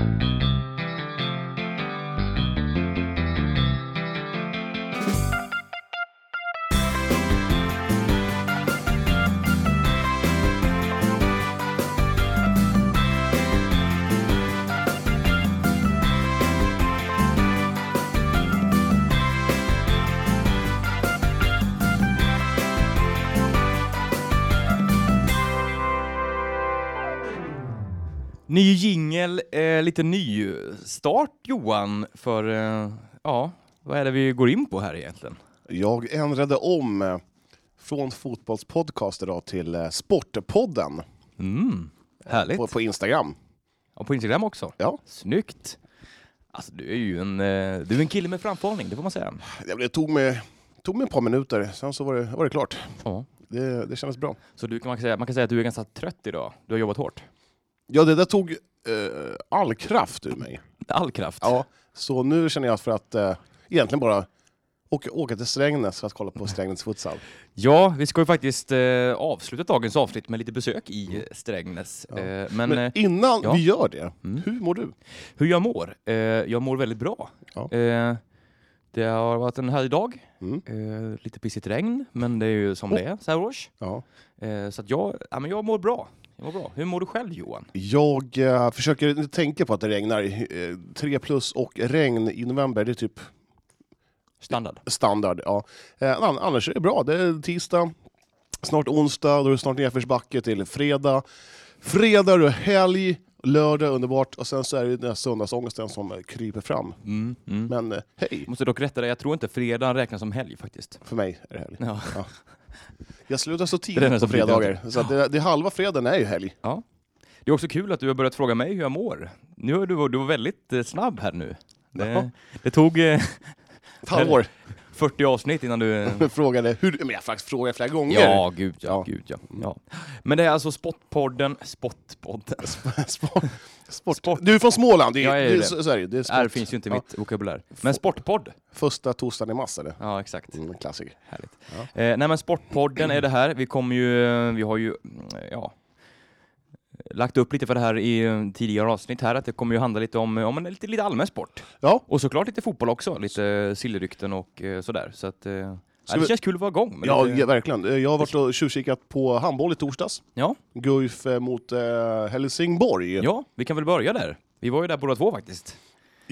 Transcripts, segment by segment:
Ny jingel, eh, lite ny start Johan för, eh, ja, vad är det vi går in på här egentligen? Jag ändrade om eh, från fotbollspodcast idag till eh, Sportpodden Mm, härligt. på, på Instagram. Och på Instagram också? Ja. Snyggt. Alltså du är ju en, eh, du är en kille med framförhållning, det får man säga. Det tog mig, tog mig ett par minuter, sen så var det, var det klart. Ja. Det, det kändes bra. Så du kan, man, kan säga, man kan säga att du är ganska trött idag, du har jobbat hårt. Ja, det där tog eh, all kraft ur mig. All kraft. Ja, så nu känner jag för att eh, egentligen bara åka, åka till Strängnäs för att kolla på Strängnäs futsal. Ja, vi ska ju faktiskt eh, avsluta dagens avsnitt med lite besök i eh, Strängnäs. Ja. Eh, men Men, eh, innan ja. vi gör det, Mm. hur mår du? hur jag mår? Eh, jag mår väldigt bra. Ja. Eh, det har varit en härlig dag. Mm. Lite pissigt regn, men det är ju som Oh. det är så här års. Så jag, ja, men jag mår bra. Jag mår bra. Hur mår du själv Johan? Jag eh, försöker tänka på att det regnar. Eh, tre plus och regn i november, det är typ Standard. standard. Ja. Eh, an- annars är det bra. Det är tisdag, snart onsdag, då är det snart nedförsbacke till fredag. Fredag, det helg, lördag underbart och sen så är det den här söndagsångesten som kryper fram. Mm, mm. Men eh, hej, Jag måste dock rätta dig, jag tror inte fredag räknas som helg faktiskt. för mig är det helg. Ja. Jag slutar så Det är den tidigt på fredagar, så att det, det halva fredagen är ju helg. Det är också kul att du har börjat fråga mig hur jag mår. Nu är du, du var väldigt eh, snabb här nu. Det, Jaha. det tog eh, Ett halvår. 40 avsnitt innan du... Jag frågade hur, men jag faktiskt frågat flera gånger. Ja, gud ja, Ja. gud ja. ja. Men det är alltså Spotpodden, Spotpodden. Sport. Sport. Sport. Du är från Småland, det, Ja, jag är det, det. så, så är det. det är sport. Här finns ju inte Ja. mitt vokabulär. Men Sportpodd. Första torsdagen i mars, eller? Ja, exakt. Mm, klassiker. Härligt. Ja. Eh, nej men Sportpodden är det här. Vi kommer ju, eh, vi har ju, mm, ja, lagt upp lite för det här i eh, tidigare avsnitt här, att det kommer ju handla lite om, om en lite, lite allmän sport. Ja, Och såklart lite fotboll också, lite sillrykten och eh, sådär. Så att, eh, ja, det känns kul att vara igång. ja, lite- ja, verkligen. Eh, Jag har varit och tjuvkikat på handboll i torsdags. ja, Guif eh, mot eh, Helsingborg. ja, vi kan väl börja där. Vi var ju där båda två faktiskt.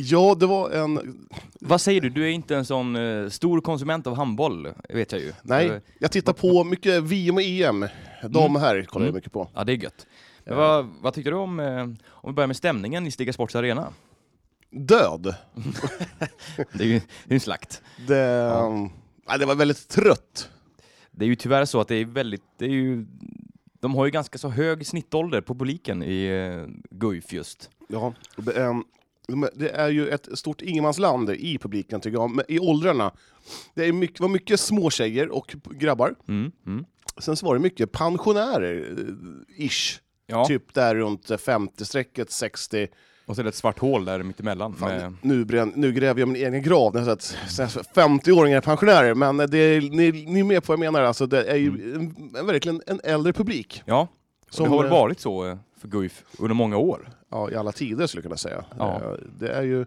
Ja, det var en... Vad säger du? Du är inte en sån eh, stor konsument av handboll, vet jag ju. Eh, Nej, jag tittar på mycket VM och EM. De här kollar jag Mm. mycket på. Ja, det är gött. Vad, vad tyckte du om, eh, om vi börjar med stämningen i Stiga Sports Arena? Död. Det är ju det är en slakt. Det, ja. det var väldigt trött. Det är ju tyvärr så att det är väldigt, det är ju, de har ju ganska så hög snittålder på publiken i eh, Guif just. Ja, det, men det är ju ett stort ingenmansland i publiken tycker jag, i åldrarna. Det är mycket, var mycket små tjejer och grabbar. Mm, mm. Sen så var det mycket pensionärer, eh, ish. Ja, Typ där runt 50-strecket, 60. och så är det ett svart hål där mittemellan. Fan, Med, nu, brän, nu gräver jag min egen grav när jag sett 50-åringar är pensionärer, men det är, ni, ni är med på vad jag menar. Alltså, det är ju en, en, verkligen en äldre publik. ja, Som, det har väl eh, varit så eh, för Guif under många år. Ja, i alla tider skulle jag kunna säga. Ja. Eh, Det är ju...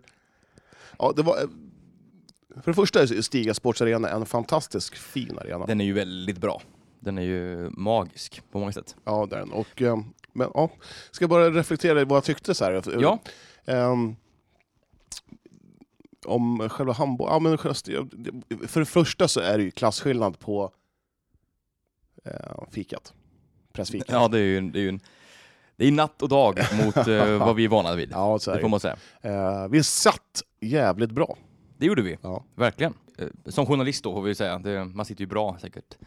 Ja, det var... För det första är Stiga Sports Arena en fantastisk fin arena. Den är ju väldigt bra. Den är ju magisk på många sätt. Ja, den. Och, eh, men, ja, ska bara reflektera i vad jag tyckte så här. Ja, Ehm, om själva handboll... Ja, men för det första så är det ju klasskillnad på eh, fikat. Pressfikat. ja det är ju, det är ju en, det är natt och dag mot eh, vad vi är vana vid. Ja, så Det får man säga. Eh, vi satt jävligt bra. Det gjorde vi, Ja, verkligen. Eh, Som journalist då får vi säga, det, man sitter ju bra säkert.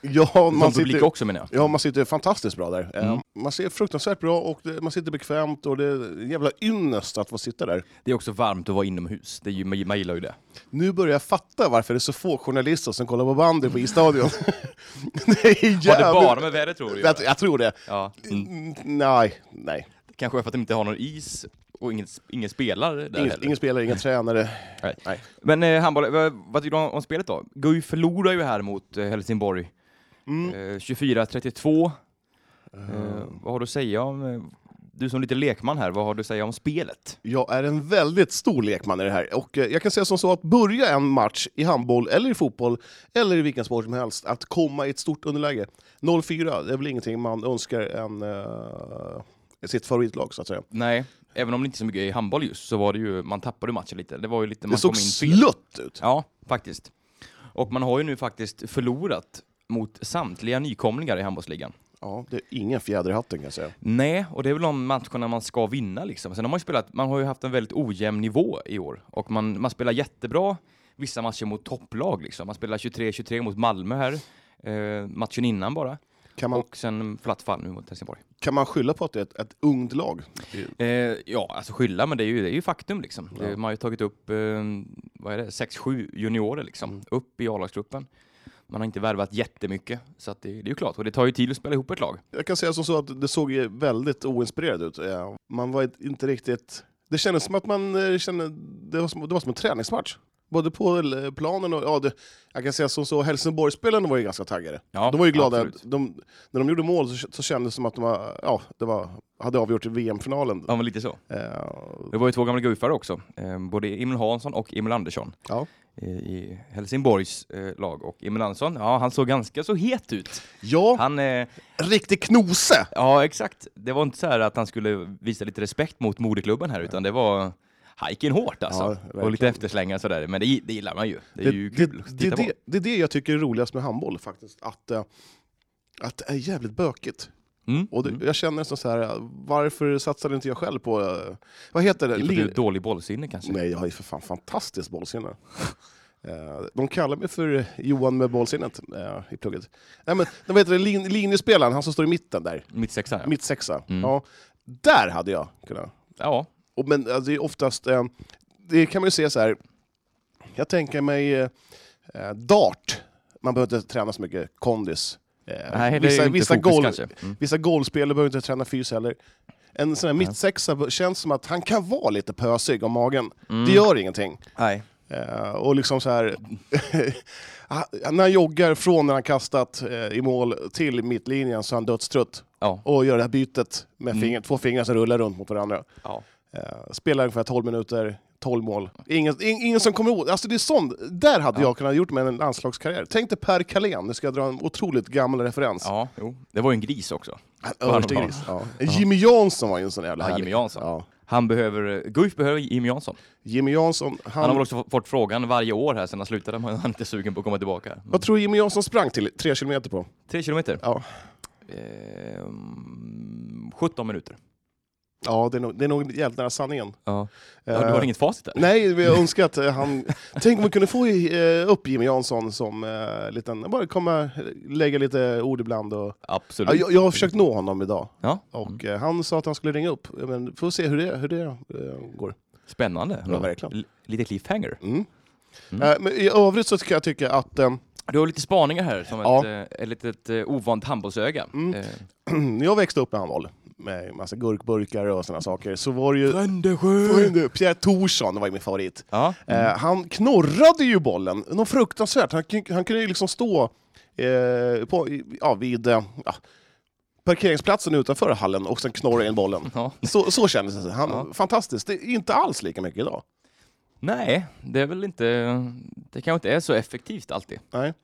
Ja Som man publik sitter... också menar jag. Ja, man sitter fantastiskt bra där. Mm. Eh, Man ser fruktansvärt bra och det, man sitter bekvämt och det är en jävla ynnest att få sitta där. Det är också varmt att vara inomhus, det är ju, man gillar ju det. Nu börjar jag fatta varför det är så få journalister som kollar på bandy på isstadion. det är Har det bara med vädret tror du? jag, jag tror det. Ja. Mm. Mm, nej, nej. Kanske för att de inte har någon is och ingen, ingen spelare där Ingen, heller. ingen spelare, ingen tränare. Nej. Nej. Men eh, handboll, vad, vad tycker du om, om spelet då? Guif förlorar ju här mot eh, Helsingborg. Mm. Eh, 24-32. Eh, vad har du att säga om... Eh, du som lite lekman här, vad har du att säga om spelet? Jag är en väldigt stor lekman i det här. Och eh, jag kan säga som så att börja en match i handboll, eller i fotboll, eller i vilken sport som helst, att komma i ett stort underläge. 0-4, det är väl ingenting man önskar en, uh, sitt favoritlag, så att säga. Nej, även om det inte är så mycket i handboll just, så var det ju, man tappade matchen lite. Det var ju lite, man Det såg slött ut. Ja, faktiskt. Och man har ju nu faktiskt förlorat mot samtliga nykomlingar i handbollsligan. Ja, det är ingen fjäder i hatten kan jag säga. Nej, och det är väl de matcherna man ska vinna liksom. Sen har man ju spelat, man har ju haft en väldigt ojämn nivå i år och man, man spelar jättebra vissa matcher mot topplag liksom. Man spelar 23-23 mot Malmö här, eh, matchen innan bara. Man, Och sen flatt fall nu mot Helsingborg. kan man skylla på att det är ett, ett ungt lag? Eh, ja, alltså skylla, men det är ju, det är ju faktum liksom. Ja. Det, man har ju tagit upp, eh, vad är det, 6-7 juniorer liksom, Mm. upp i A-lagstruppen. Man har inte värvat jättemycket, så att det, det är ju klart. Och det tar ju tid att spela ihop ett lag. Jag kan säga som så att det såg väldigt oinspirerat ut. Eh, man var inte riktigt... Det kändes som att man eh, kände... Det var som, det var som en träningsmatch. Både på eh, planen och... Ja, det, jag kan säga som så, Helsingborgsspelarna var ju ganska taggade. Ja, de var ju glada. De, när de gjorde mål så, så kändes det som att de var, ja, det var, hade avgjort VM-finalen. Ja, men lite så. Eh, Det var ju två gamla guifare också, eh, både Emil Hansson och Emil Andersson ja. i, Helsingborgs eh, lag. Och Emil Andersson, ja han såg ganska så het ut. ja, Han, eh, riktig knose! ja exakt, det var inte så här att han skulle visa lite respekt mot moderklubben här, utan det var han gick in hårt alltså. Ja, och lite efterslängar sådär, men det, det gillar man ju. Det är ju det, kul att det, det, på. det är det jag tycker är roligast med handboll faktiskt. Att, eh, att det är jävligt bökigt. Mm. Och det, mm. jag känner nästan så här, varför satsade inte jag själv på... eh, vad heter det? Det du dålig bollsinne kanske? Nej, jag har ju för fan fantastiskt bollsinne. Eh, De kallar mig för Johan med bollsinnet eh, i plugget. Nej, men, de vet det, lin, linjespelaren, han som står i mitten där, Mitt sexa ja. mitt sexa. Mm. Ja, där hade jag kunnat. ja. Och, men alltså, det är oftast, eh, det kan man ju se så här. jag tänker mig eh, eh, dart, man behöver inte träna så mycket kondis. Eh, Nej, vissa, vissa, fokus goal. Mm. vissa goalspelare behöver inte träna fys heller. En sån här mittsexa känns som att han kan vara lite pösig om magen. Mm. Det gör ingenting. Nej. Eh, och liksom så här, när han joggar från när han kastat eh, i mål till mittlinjen så är han dödstrött. Ja. Och gör det här bytet med Mm. finger, två fingrar som rullar runt mot varandra. ja. Eh, spelar ungefär 12 minuter, 12 mål. Ingen, ing- ingen som kommer ihåg. Alltså det är sånt. Där hade Ja. jag kunnat gjort med en landslagskarriär. Tänk dig Per Kalén, nu ska jag dra en otroligt gammal referens. Ja, jo. Det var ju en gris också. Överste gris. Ja. Jimmy Jansson var ju en sån jävla Ja. Jimmy Jansson. Ja. Han behöver, Guif behöver Jimmy Jansson. Jimmy Jansson, han, Han har väl också fått frågan varje år här sen han slutade, men han är inte sugen på att komma tillbaka. vad tror du Jimmy Jansson sprang till? Tre kilometer på? Tre kilometer? Ja. Ehm, 17 minuter. Ja, det är nog, det är nog jävligt nära sanningen. Ja. Ja, du Eh, har inget facit där? Nej, vi har önskat att han... Tänk om vi kunde få eh, upp Jimmy Jansson som eh, liten... Bara komma, lägga lite ord ibland. Och, Absolut. ja, jag, jag har försökt nå honom idag. Ja. Och eh, han sa att han skulle ringa upp. Men får se hur det, hur det eh, går. Spännande. Ja, verkligen. Lite cliffhanger. Mm. Mm. Eh, men I övrigt så kan jag tycka att... Eh, Du har lite spaningar här, som Ja. ett, eh, ett eh, ovant handbollsöga. Mm. Eh, jag växte upp med handboll, med massa gurkburkar och sådana saker, så var det ju... Frändesjö! Pierre Thorsson var ju min favorit. Ja. Mm. Eh, han knorrade ju bollen, något fruktansvärt. Han, kun- han kunde ju liksom stå eh, på, ja, vid eh, ja, parkeringsplatsen utanför hallen och sen knorra in bollen. ja. Så, så kändes det. Han, Ja. Fantastiskt. Det är inte alls lika mycket idag. Nej, det är väl inte... Det kanske inte är så effektivt alltid. Nej.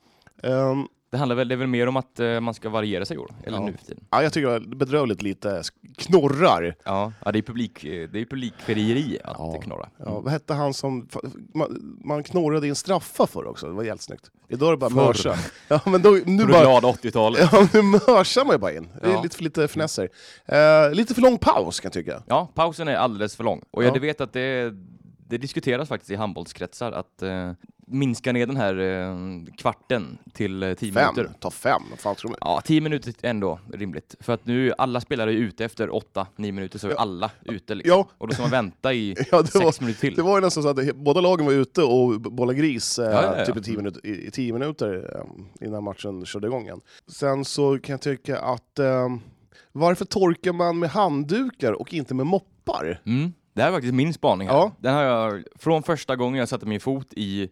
Ehm, Det handlar väl, det är väl mer om att eh, man ska variera sig i år, eller Ja. nu för tiden. ja, jag tycker det är bedrövligt lite knorrar. Ja, ja det är publik, eh, det är publikfrieri att Ja. knorra. Ja, vad hette han som... Man, man knorrade in straffar för också, det var jävligt snyggt. Idag är det bara Förr. mörsa. Ja, men då, nu Nu bara... glada 80-talet. Ja, nu mörsar man ju bara in. Det är Ja. lite för lite finesser. Eh, lite för lång paus kan jag tycka. Ja, pausen är alldeles för lång. Och Ja. jag vet att det, det diskuteras faktiskt i handbollskretsar att eh, minska ner den här eh, kvarten till eh, tio Fem, minuter. ta fem. Fan tror? Ja, tio minuter ändå rimligt. För att nu alla spelare är ute efter åtta, nio minuter så är Ja. alla ute liksom. Ja, Och då ska man vänta i ja sex var, minuter till. det var ju nästan så att det- båda lagen var ute och bollade gris eh. Typ i tio minuter, i, i tio minuter eh, innan matchen körde igång igen. Sen så kan jag tycka att eh, varför torkar man med handdukar och inte med moppar? Mm. Det här är faktiskt min spaning här. Ja. Den har jag, från första gången jag satte min fot i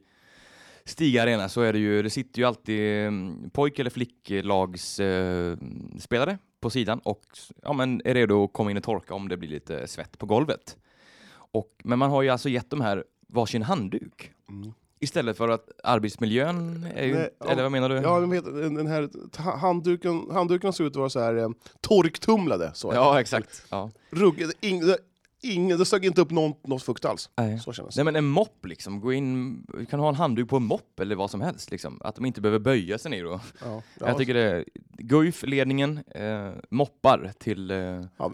Stiga Arena så är det ju, det sitter ju alltid mm, pojk eller flicklagsspelare eh, på sidan och ja, men är redo att komma in och torka om det blir lite svett på golvet. Och, men man har ju alltså gett de här varsin handduk. Mm. Istället för att arbetsmiljön är ju, Nej, ja. eller vad menar du? Ja, vet, den här handduken, handduken ser ut att vara så här eh, torktumlade. Så. Ja, exakt. Ja. Rugg, ing, det- ing, det sög inte upp någon, något fukt alls. Nej. Så kändes det. Nej men en mopp liksom, gå in, du kan ha en handduk på en mopp eller vad som helst liksom. Att de inte behöver böja sig ner och Ja, Jag tycker det är Guif-ledningen eh, moppar till eh, ja,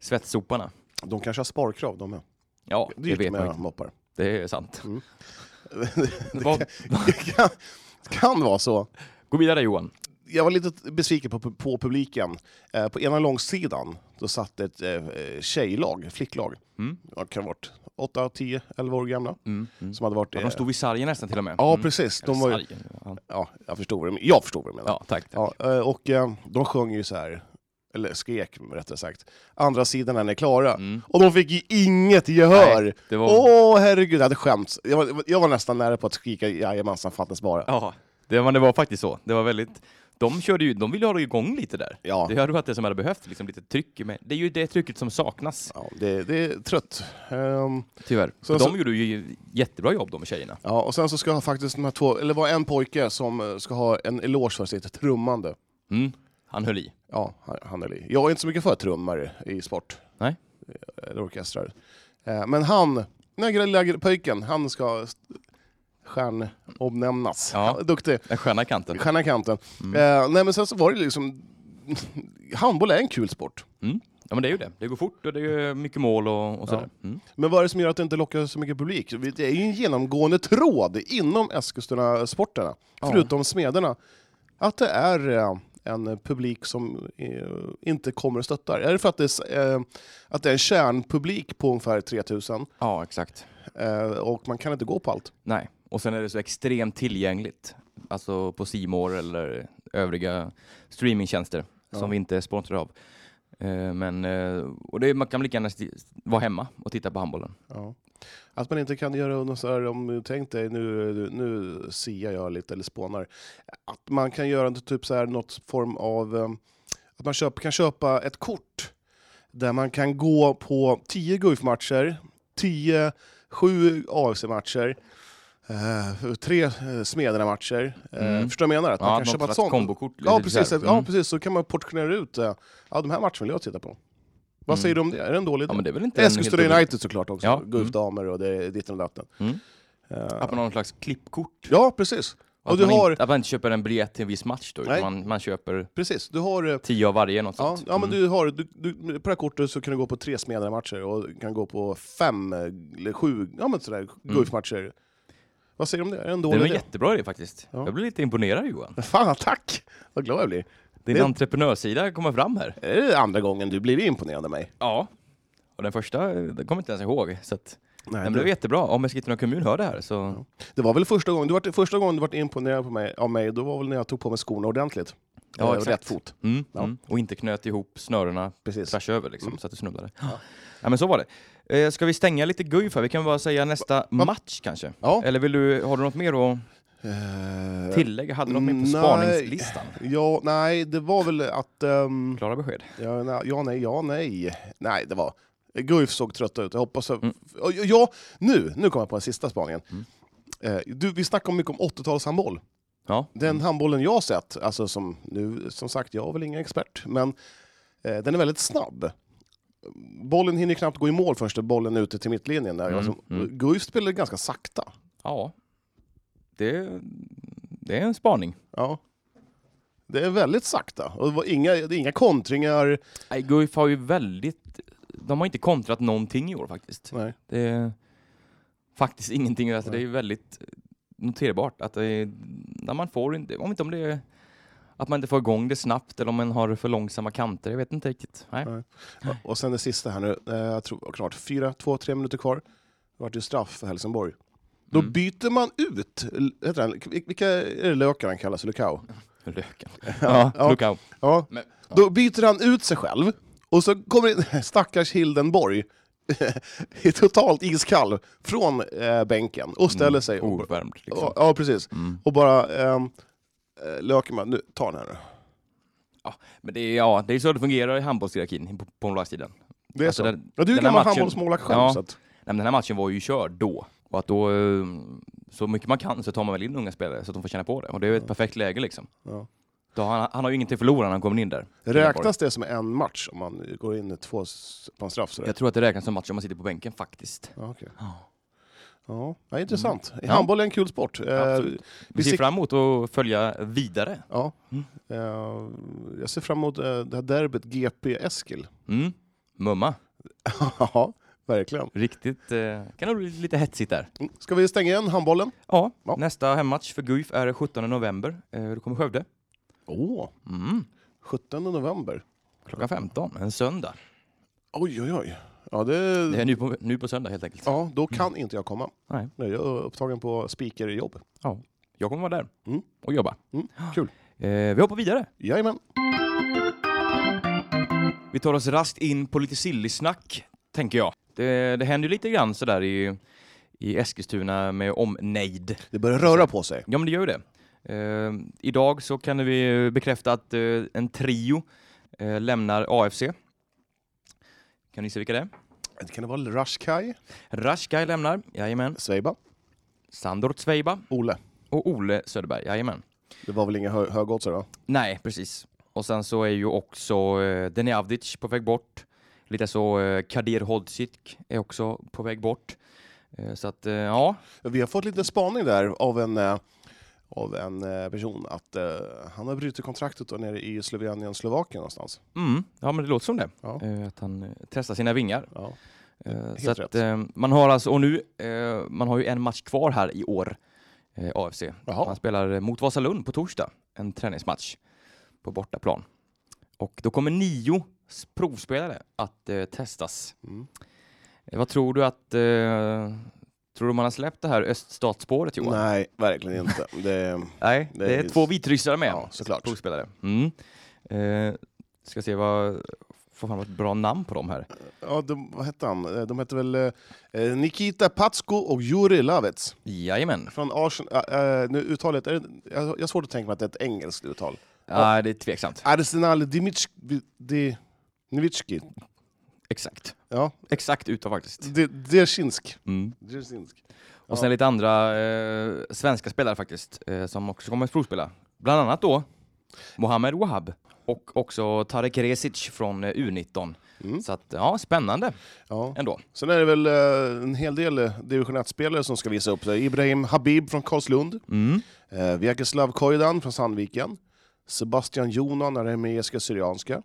svettsoparna. de kanske har sparkrav de med. Ja, det Dyrt vet man inte. moppar. Det är sant. Mm. Vad- Det kan, kan vara så. Gå vidare Johan. Jag var lite besviken på, på publiken. Eh, på ena långsidan då satt ett eh, tjejlag, flicklag. Mm. De kan ha varit 8, 10, 11 år gamla. Mm. Mm. Som hade varit... Ja, eh, de stod vid sargen nästan till och med. ja, Mm. precis. De var, sargen, ja. ja, jag förstod vad du jag förstod vad du menar. ja, tack. tack. Ja, eh, och eh, de sjöng ju så här, eller skrek rättare sagt, andra sidan är ni klara. Mm. Och de fick ju inget gehör! Nej, det var... Åh herregud, jag hade skämts. Jag var, jag var nästan nära på att skrika jajamensan, fattas bara. Ja, det var, det var faktiskt så. Det var väldigt... De, körde ju, de ville ha igång lite där. Ja, Det hade varit det som hade behövt, liksom lite tryck. Med. Det är ju det trycket som saknas, ja det, det är trött. Ehm, tyvärr. Så- För så- de gjorde ju jättebra jobb de med tjejerna. ja, och sen så ska faktiskt de här två, eller var en pojke som eh, ska ha en eloge för sitt trummande. Mm. Han höll i. Ja, han, han är li- Jag är inte så mycket för trummare i sport. Nej. Eh, Eller orkestrar. Eh, Men han, den här lilla pojken, han ska stjärnomnämnas. Ja. Duktig. Den sköna kanten. Stjärna i kanten. Mm. Eh, nej men sen så var det liksom, handboll är en kul sport. Mm. Ja men det är ju det. Det går fort och det är mycket mål och, och sådär. Mm. Men vad är det som gör att det inte lockar så mycket publik? Det är ju en genomgående tråd inom Eskilstuna-sporterna, Ja. förutom smederna, att det är eh, en publik som eh, inte kommer och stöttar. Är det för att det är, eh, att det är en kärnpublik på ungefär 3000 Ja, exakt. och man kan inte gå på allt? Nej, och sen är det så extremt tillgängligt. Alltså på Simor eller övriga streamingtjänster Ja. som vi inte är sponsrade av. Eh, Men, eh, och det, man kan lika gärna vara hemma och titta på handbollen. Ja. Att man inte kan göra något så här, om du tänk dig, nu, nu siar jag lite eller spånar, att man kan göra typ så här, något form av, eh, att man köp, kan köpa ett kort där man kan gå på 10 Guif-matcher, 10, 7 AFC-matcher, eh, tre eh, Smederna-matcher. Eh, Mm. Förstår du vad jag menar? Att man Ja, kan köpa ett sånt. kombokort. Ja precis, så här. ja, Mm. precis, så kan man portionera ut, eh, ja de här matcherna vill jag titta på. Vad Mm. säger du om det? Är det en dålig idé? Ja, det är väl inte Eskilstuna dålig- United såklart också, Ja, Guif mm. damer och det ditten och datten. Mm. Eh, Att man har någon slags klippkort. Ja, precis. Och att, du man har, inte, att man inte köper en biljett till en viss match då, utan man, man köper precis. Du har, tio av varje, något ja, sånt. ja, men Mm. du har, du, du, på det här kortet så kan du gå på tre Smederna-matcher och kan gå på fem eller sju ja, men sådär, Guif-matcher. Vad säger du om det? Är det en Det dålig var en idé? jättebra idé faktiskt. Ja. Jag blir lite imponerad Johan. Fan, tack! Vad glad jag blir. Din Det- entreprenörssida kommer fram här. Är det andra gången du blir imponerad av mig? Ja. Och den första, det kommer jag inte ens ihåg. Så att, Nej, nej, men det det, jättebra. Om Eskilstuna kommun hör det här så... det var väl första gången du var, första gången du var imponerad på mig, av mig, då var väl när jag tog på mig skorna ordentligt. Ja, Eh, exakt. Rätt fot. Mm, Ja. mm. Och inte knöt ihop snörena Precis. tvärs över liksom, Mm. så att det snubblade. Ja. men så var det. Eh, ska vi stänga lite Guif här? Vi kan bara säga nästa match kanske. Ja. Eller vill du, har du något mer att Eh, tillägga? Hade du något mer på nej. spaningslistan? Ja, nej, det var väl att... ehm, Klara besked. Ja, nej, ja, nej, ja, nej. Nej, det var... Guif såg trötta ut. Jag hoppas... Mm. Ja, nu, nu kommer jag på den sista spaningen. Mm. Eh, du, vi snackar mycket om 80-talshandboll. Ja. Den handbollen jag har sett, alltså som, nu, som sagt, jag är väl ingen expert, men eh, den är väldigt snabb. Bollen hinner knappt gå i mål först bollen är ute till mittlinjen. Där. Mm, Alltså, mm. Guif spelar ganska sakta. Ja. Det, det är en spaning. Ja. Det är väldigt sakta. Och det, var inga, det är inga kontringar. Nej, Guif har ju väldigt... De har inte kontrat någonting i år faktiskt. Nej. Det är faktiskt ingenting. Alltså, det är väldigt noterbart att det är, när man får inte, om inte om det är att man inte får igång det snabbt eller om man har för långsamma kanter. Jag vet inte riktigt. Nej. Nej. Och sen det sista här nu, eh, jag tror klart, fyra, två, tre minuter kvar. Det vart ju straff för Helsingborg. Då Mm. byter man ut, heter han, vilka är det lökar han kallas, Lukau? Löken. Ja, Ja, ja. out. Ja. Men- Då byter han ut sig själv, och så kommer in stackars Hildenborg, är totalt iskall, från eh, bänken och ställer sig. Och, Ovärmd liksom. ja, ja, precis. Mm. Och bara, eh, Bara, nu, ta den här nu. Men det är, ja, det är så det fungerar i handbollshierarkin på, på målvaktstiden. Det är Alltså, så. den- ja, du är gammal handbollsmålvakt själv. Ja. Så att, Nej, men den här matchen var ju körd då. Och att då, eh, så mycket man kan så tar man väl in unga spelare så att de får känna på det. Och det är ett perfekt läge liksom. ja. Då han, han har ju ingenting att förlora när han kommer in där. Räknas det som en match om man går in två på en straff? Sådär? Jag tror att det räknas som match om man sitter på bänken faktiskt. Ja, okej. Ja. intressant. Ja. Handboll är en kul sport. Eh, Absolut. Vi ser fram emot att följa vidare. ja. Mm. Eh, jag ser fram emot eh, det här derbyt GP-Eskil. Mm. Mumma. Ja, verkligen. Riktigt, kan nog bli lite hetsigt där. Mm. Ska vi stänga igen handbollen? Ja, Ja. nästa hemmatch för Guif är 17 november. Då kommer Skövde. Åh, Mm. 17 november. Klockan 15, en söndag. Oj, oj, oj. Ja, det... Det är nu på, nu på söndag helt enkelt. ja då kan inte jag komma. Nej. Jag är upptagen på speakerjobb. Jag kommer vara där Mm. och jobba. Mm, kul. Eh, vi hoppar vidare. Jajamän. Vi tar oss raskt in på lite sillisnack, tänker jag. Det, det händer lite grann sådär i, i Eskilstuna med omnejd. Det börjar röra på sig. Ja, men det gör ju det. Eh, idag så kan vi bekräfta att eh, en trio eh, lämnar AFC. Kan ni se vilka det är? Kan det vara Rashkai, Rashkai lämnar, jajamän. Sveiba, Sandor Zweiba Ole? och Ole Söderberg, jajamän. Det var väl inga hö högoddsare va? Nej, precis. Och sen så är ju också eh, Deni Avdic på väg bort. Lite så eh, Kadir Hodzic är också på väg bort. Eh, så att, eh, ja. Vi har fått lite spaning där av en, eh, av en eh, person att eh, han har brutit kontraktet då nere i Slovenien, Slovakien någonstans. Mm, ja, men det låter som det. Ja. Eh, att han eh, testar sina vingar. Ja. Helt så att, man har alltså, och nu, man har ju en match kvar här i år, AFC. Jaha. Man spelar mot Vasalund på torsdag, en träningsmatch på bortaplan. Och då kommer nio provspelare att testas. Mm. Vad tror du att, tror du man har släppt det här öststatsspåret Johan? Nej, verkligen inte. Det, Nej, det, det är är- två vitryssare med. ja, såklart. Provspelare. Mm. Eh, ska se vad, får fram ett bra namn på dem här. Ja, de, vad hette han? Eh, De hette väl eh, Nikita Patsko och Juri Lavets. Jajamän. Från Arsenal. Äh, nu uttalet, är det, jag jag har svårt att tänka mig att det är ett engelskt uttal. Ja, det är tveksamt. Arsenal Dimitski... Di, Nivitski. Exakt. Ja, Exakt utav faktiskt. det, Dzerzjinsk. Mm. Dzerzjinsk. Och sen lite andra eh, svenska spelare faktiskt, eh, som också kommer att provspela. Bland annat då Mohamed Wahab och också Tarek Resic från eh, U19. Mm. Så att, ja, spännande Ja. ändå. Sen är det väl eh, en hel del eh, division 1-spelare som ska visa upp sig. Ibrahim Habib från Karlslund, Mm. eh, Koidan från Sandviken, Sebastian Jonan, arameiska syrianska,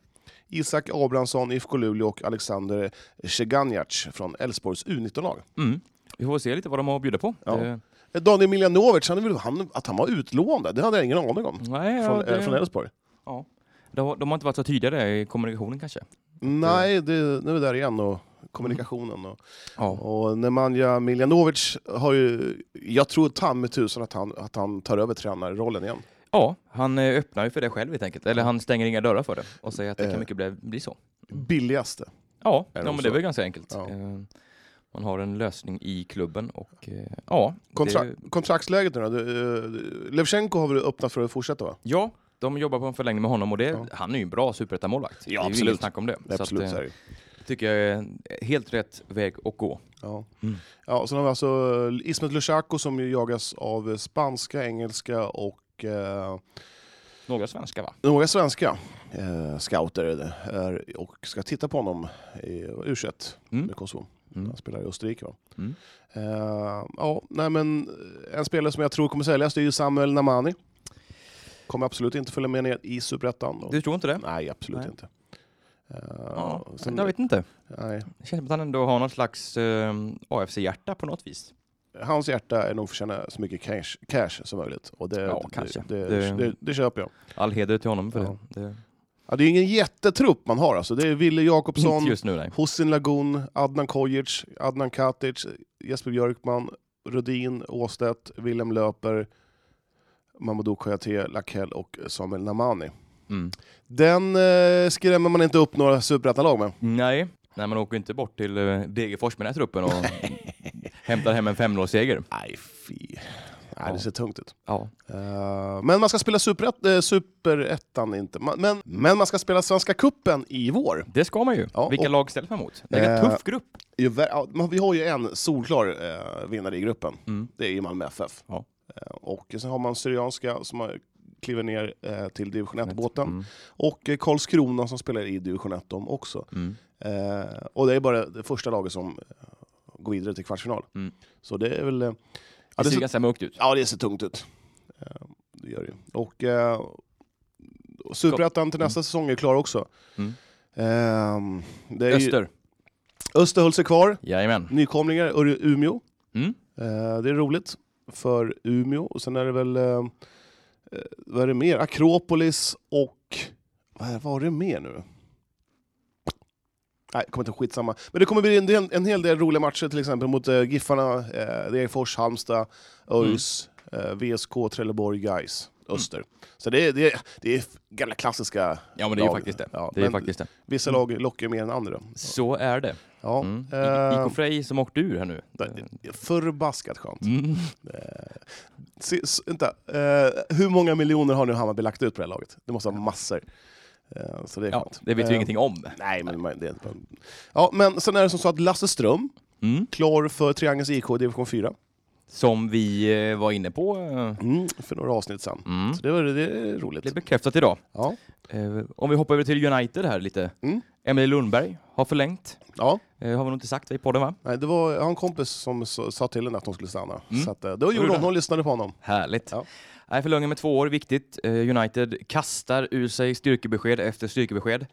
Isak Abrahamsson, IFK Luleå och Alexander Ceganjac från Elfsborgs U19-lag. Mm. Vi får se lite vad de har att bjuda på. Ja. Det, Daniel Miljanovic, han, väl- han, att han var utlånad, det hade jag ingen aning om. nej, ja, Från det, från Elfsborg. ja. de, de har inte varit så tydliga där i kommunikationen kanske. Nej, det, nu är vi där igen. Och kommunikationen. Och, Ja. och Nemanja Miljanovic har ju... Jag tror ta med tusan att han, att han tar över tränarrollen igen. Ja, han eh, öppnar ju för det själv helt enkelt. Eller han stänger inga dörrar för det och säger att det Eh. kan mycket bli, bli så. Billigaste. Ja, Är det ja men det är väl ganska enkelt. Ja. Eh, Man har en lösning i klubben och eh, ja, Kontra det, kontraktsläget nu då? Eh, Levchenko har väl öppnat för att fortsätta va? ja, de jobbar på en förlängning med honom och det, Ja. han är ju en bra superettamålvakt. Ja, det är ju absolut. inget snack om det. Så Absolut att, så eh, det. tycker jag är helt rätt väg att gå. Ja. Mm. Ja, och sen har vi alltså Ismet Lushaku som jagas av spanska, engelska och eh, Några svenska va? några svenska eh, scouter är det, är, och ska titta på honom i U21 Mm. med Kosovo. Mm. Han spelar i Österrike. Va? Mm. Eh, ja, nej, men en spelare som jag tror kommer säljas det är ju Samuel Namani. Kommer absolut inte följa med ner i Superettan. Du tror inte det? Nej, absolut Nej. inte. Eh, Ja, sen- jag vet inte. nej. Det känns som att han ändå har någon slags eh, AFC-hjärta på något vis. Hans hjärta är nog för att tjäna så mycket cash, cash som möjligt. Och det, Ja, det, kanske. Det, Det- det, det, köper jag. All heder till honom för Ja. det. det. Ja, det är ingen jättetrupp man har. Alltså. Det är Wille Jakobsson, nu. Hussein Lagun, Adnan Kojic, Adnan Katic, Jesper Björkman, Rudin, Åstedt, Willem Löper, Mamadou Kouyaté, Lakell och Samuel Namani. Mm. Den eh, skrämmer man inte upp några superettanlag med. Nej. Nej, man åker inte bort till uh, Degerfors med den här truppen och hämtar hem en 5-0-seger. Nej, fy. Nej, det ser tungt ut. Ja. Eh, men man ska spela superett, uh, superettan inte. Men, men man ska spela Svenska Cupen i vår. Det ska man ju. Ja, Vilka och- lag ställs man mot? Det är en Eh, tuff grupp. Ju ja, Vi har ju en solklar uh, vinnare i gruppen. Mm. Det är ju Malmö FF. Ja. Eh, och sen har man Syrianska som har kliver ner eh, till division 1-båten. Mm. Och eh, Karlskrona som spelar i division 1 de också. Mm. Eh, och det är bara det första laget som går vidare till kvartsfinal. Mm. Så det är väl... eh, Det ja, ser det ser, ganska mörkt ut. ja, det ser tungt ut. Eh, det gör det. Och eh, Superettan till nästa säsong är klar också. Mm. Eh, det är ju, Öster. Öster höll sig kvar. Jajamän. Nykomlingar, Umeå. Mm. Eh, det är roligt för Umeå. Och sen är det väl... Eh, eh, vad är det mer? Akropolis och... Vad är- var det mer nu? Nej, kommer inte skitsamma. Men det kommer bli en, del, en hel del roliga matcher, till exempel mot eh, Giffarna, eh, Degerfors, Halmstad, ÖIS, eh, VSK, Trelleborg, Gais, Öster. Så det är, det, är, det är gamla klassiska Ja, men det är ju lag. faktiskt det. Ja, Det är ju faktiskt det. Vissa lag lockar mer än andra. Så är det. Ja, Mm. eh, IK Frej som åkte ur här nu. förbaskat skönt. Mm. S- vänta, eh, hur många miljoner har nu Hammarby lagt ut på det här laget? Det måste vara massor. Eh, så det är Ja, skönt. det vet vi Eh, ingenting om. Nej, men det är inte... Ja, men sen är det som så att Lasse Ström, Mm. klar för Triangelns IK i division 4. Som vi eh, var inne på. Mm, för några avsnitt sen. Mm. Så det, var, det är roligt. Det är bekräftat idag. Ja. Om vi hoppar över till United här lite. Mm. Emil Lundberg har förlängt. Ja. Har vi nog inte sagt i podden va? Nej, det var, jag har en kompis som sa till henne att hon skulle stanna. Mm. Så att, då gjorde hon, hon lyssnade på honom. Härligt. Ja. Nej, förlängning med två år, viktigt. Eh, United kastar ur sig styrkebesked efter styrkebesked.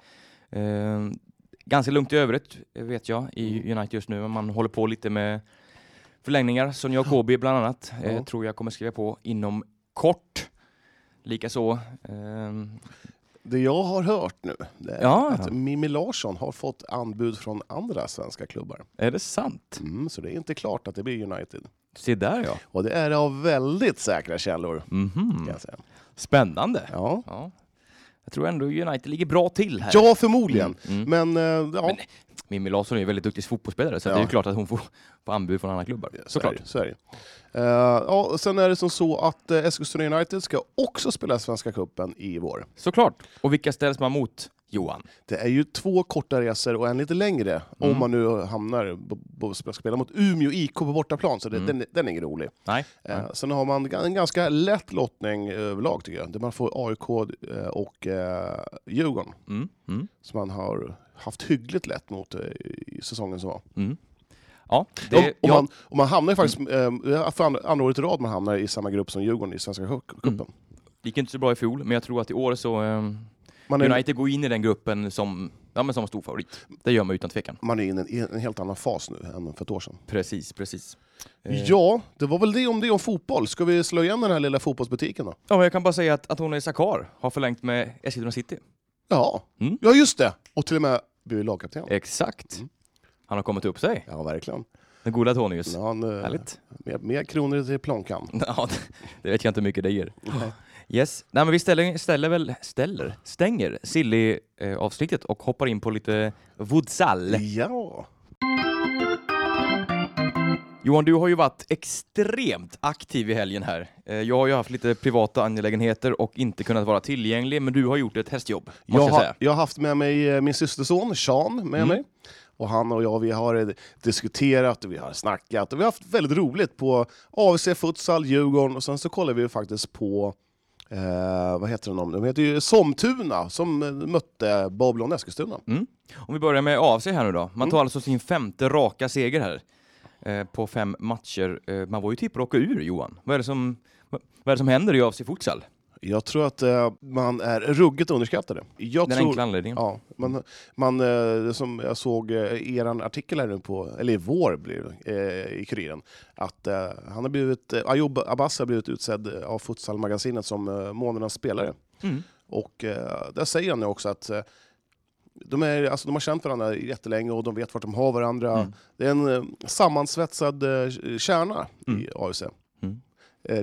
Eh, ganska lugnt i övrigt vet jag i United just nu. Man håller på lite med förlängningar. Sonja Kobi bland annat eh, Ja. tror jag kommer skriva på inom kort. Likaså. Det jag har hört nu, är Ja, att. Mimmi Larsson har fått anbud från andra svenska klubbar. är det sant? Mm, så det är inte klart att det blir United. Se där ja. Och det är av väldigt säkra källor, Mhm. kan jag säga. Spännande. Ja, Ja. Jag tror ändå United ligger bra till här. ja förmodligen. Mm, mm. Men, eh, ja, Men Mimmi Larsson är ju väldigt duktig fotbollsspelare så Ja. det är ju klart att hon får, får anbud från andra klubbar. är Såklart. Så är det. Eh, ja, sen är det som så att uh, Eskilstuna United ska också spela Svenska Cupen i vår. Såklart. Och vilka ställs man mot? Johan. Det är ju två korta resor och en lite längre Mm. om man nu hamnar b- ska spela mot Umeå IK på bortaplan, så det, Mm. den, den är ingen rolig. Nej. Eh, sen har man en ganska lätt lottning överlag tycker jag, där man får AIK eh, och eh, Djurgården, Mm. Mm. som man har haft hyggligt lätt mot eh, i säsongen som var. Mm. Ja, det, och, och, ja, man, och man hamnar faktiskt, eh, för andra, andra året i rad man hamnar i samma grupp som Djurgården i Svenska Mm. cupen. det gick inte så bra i fjol, men jag tror att i år så ehm, Man är, United går in i den gruppen som, ja, men som stor favorit. Det gör man utan tvekan. man är inne i en, helt annan fas nu än för ett år sedan. Precis, precis. Eh, Ja, det var väl det om det om fotboll. Ska vi slå igen den här lilla fotbollsbutiken då? ja, men jag kan bara säga att, att hon är Sakar har förlängt med Eskilstuna City. Ja, Mm. ja just det! Och till och med blivit lagkapten. Exakt. Mm. Han har kommit upp sig. Ja, verkligen. Den goda Tonius. Ja, eh, Härligt. mer, mer kronor till plånkan. Ja, det, det vet jag inte hur mycket det ger. Yes. Nej, men vi ställer, ställer väl, ställer, stänger Silly-avsnittet och hoppar in på lite Woodsall. Ja. Johan, du har ju varit extremt aktiv i helgen här. Eh, Jag har ju haft lite privata angelägenheter och inte kunnat vara tillgänglig, men du har gjort ett hästjobb, Jag, jag, har, säga. jag har haft med mig eh, min systerson Sean med Mm. mig. Och han och jag vi har eh, diskuterat och vi har snackat och vi har haft väldigt roligt på AFC Futsal, Djurgården och sen så kollar vi faktiskt på eh, vad heter de? De heter ju Somtuna som eh, mötte Babylon Eskilstuna. Om vi börjar med AFC här nu då. Man Mm. tar alltså sin femte raka seger här eh, på fem matcher. Eh, man var ju att åka ur, Johan. Vad är det som, vad vad är det som händer i AFC Futsal? Jag tror att eh, man är ruggigt underskattade. Jag Den tror, enkla anledningen. Ja, man, man, eh, som jag såg eh, er artikel här nu på, eller i vår blir eh, i Kuriren, att eh, han har blivit, eh, Ayoub Abbas har blivit utsedd av Futsal-magasinet som eh, månadens spelare. Mm. Och eh, där säger han ju också att de, är, alltså, de har känt varandra jättelänge och de vet vart de har varandra. Mm. Det är en sammansvetsad kärna Mm. i AFC. Mm.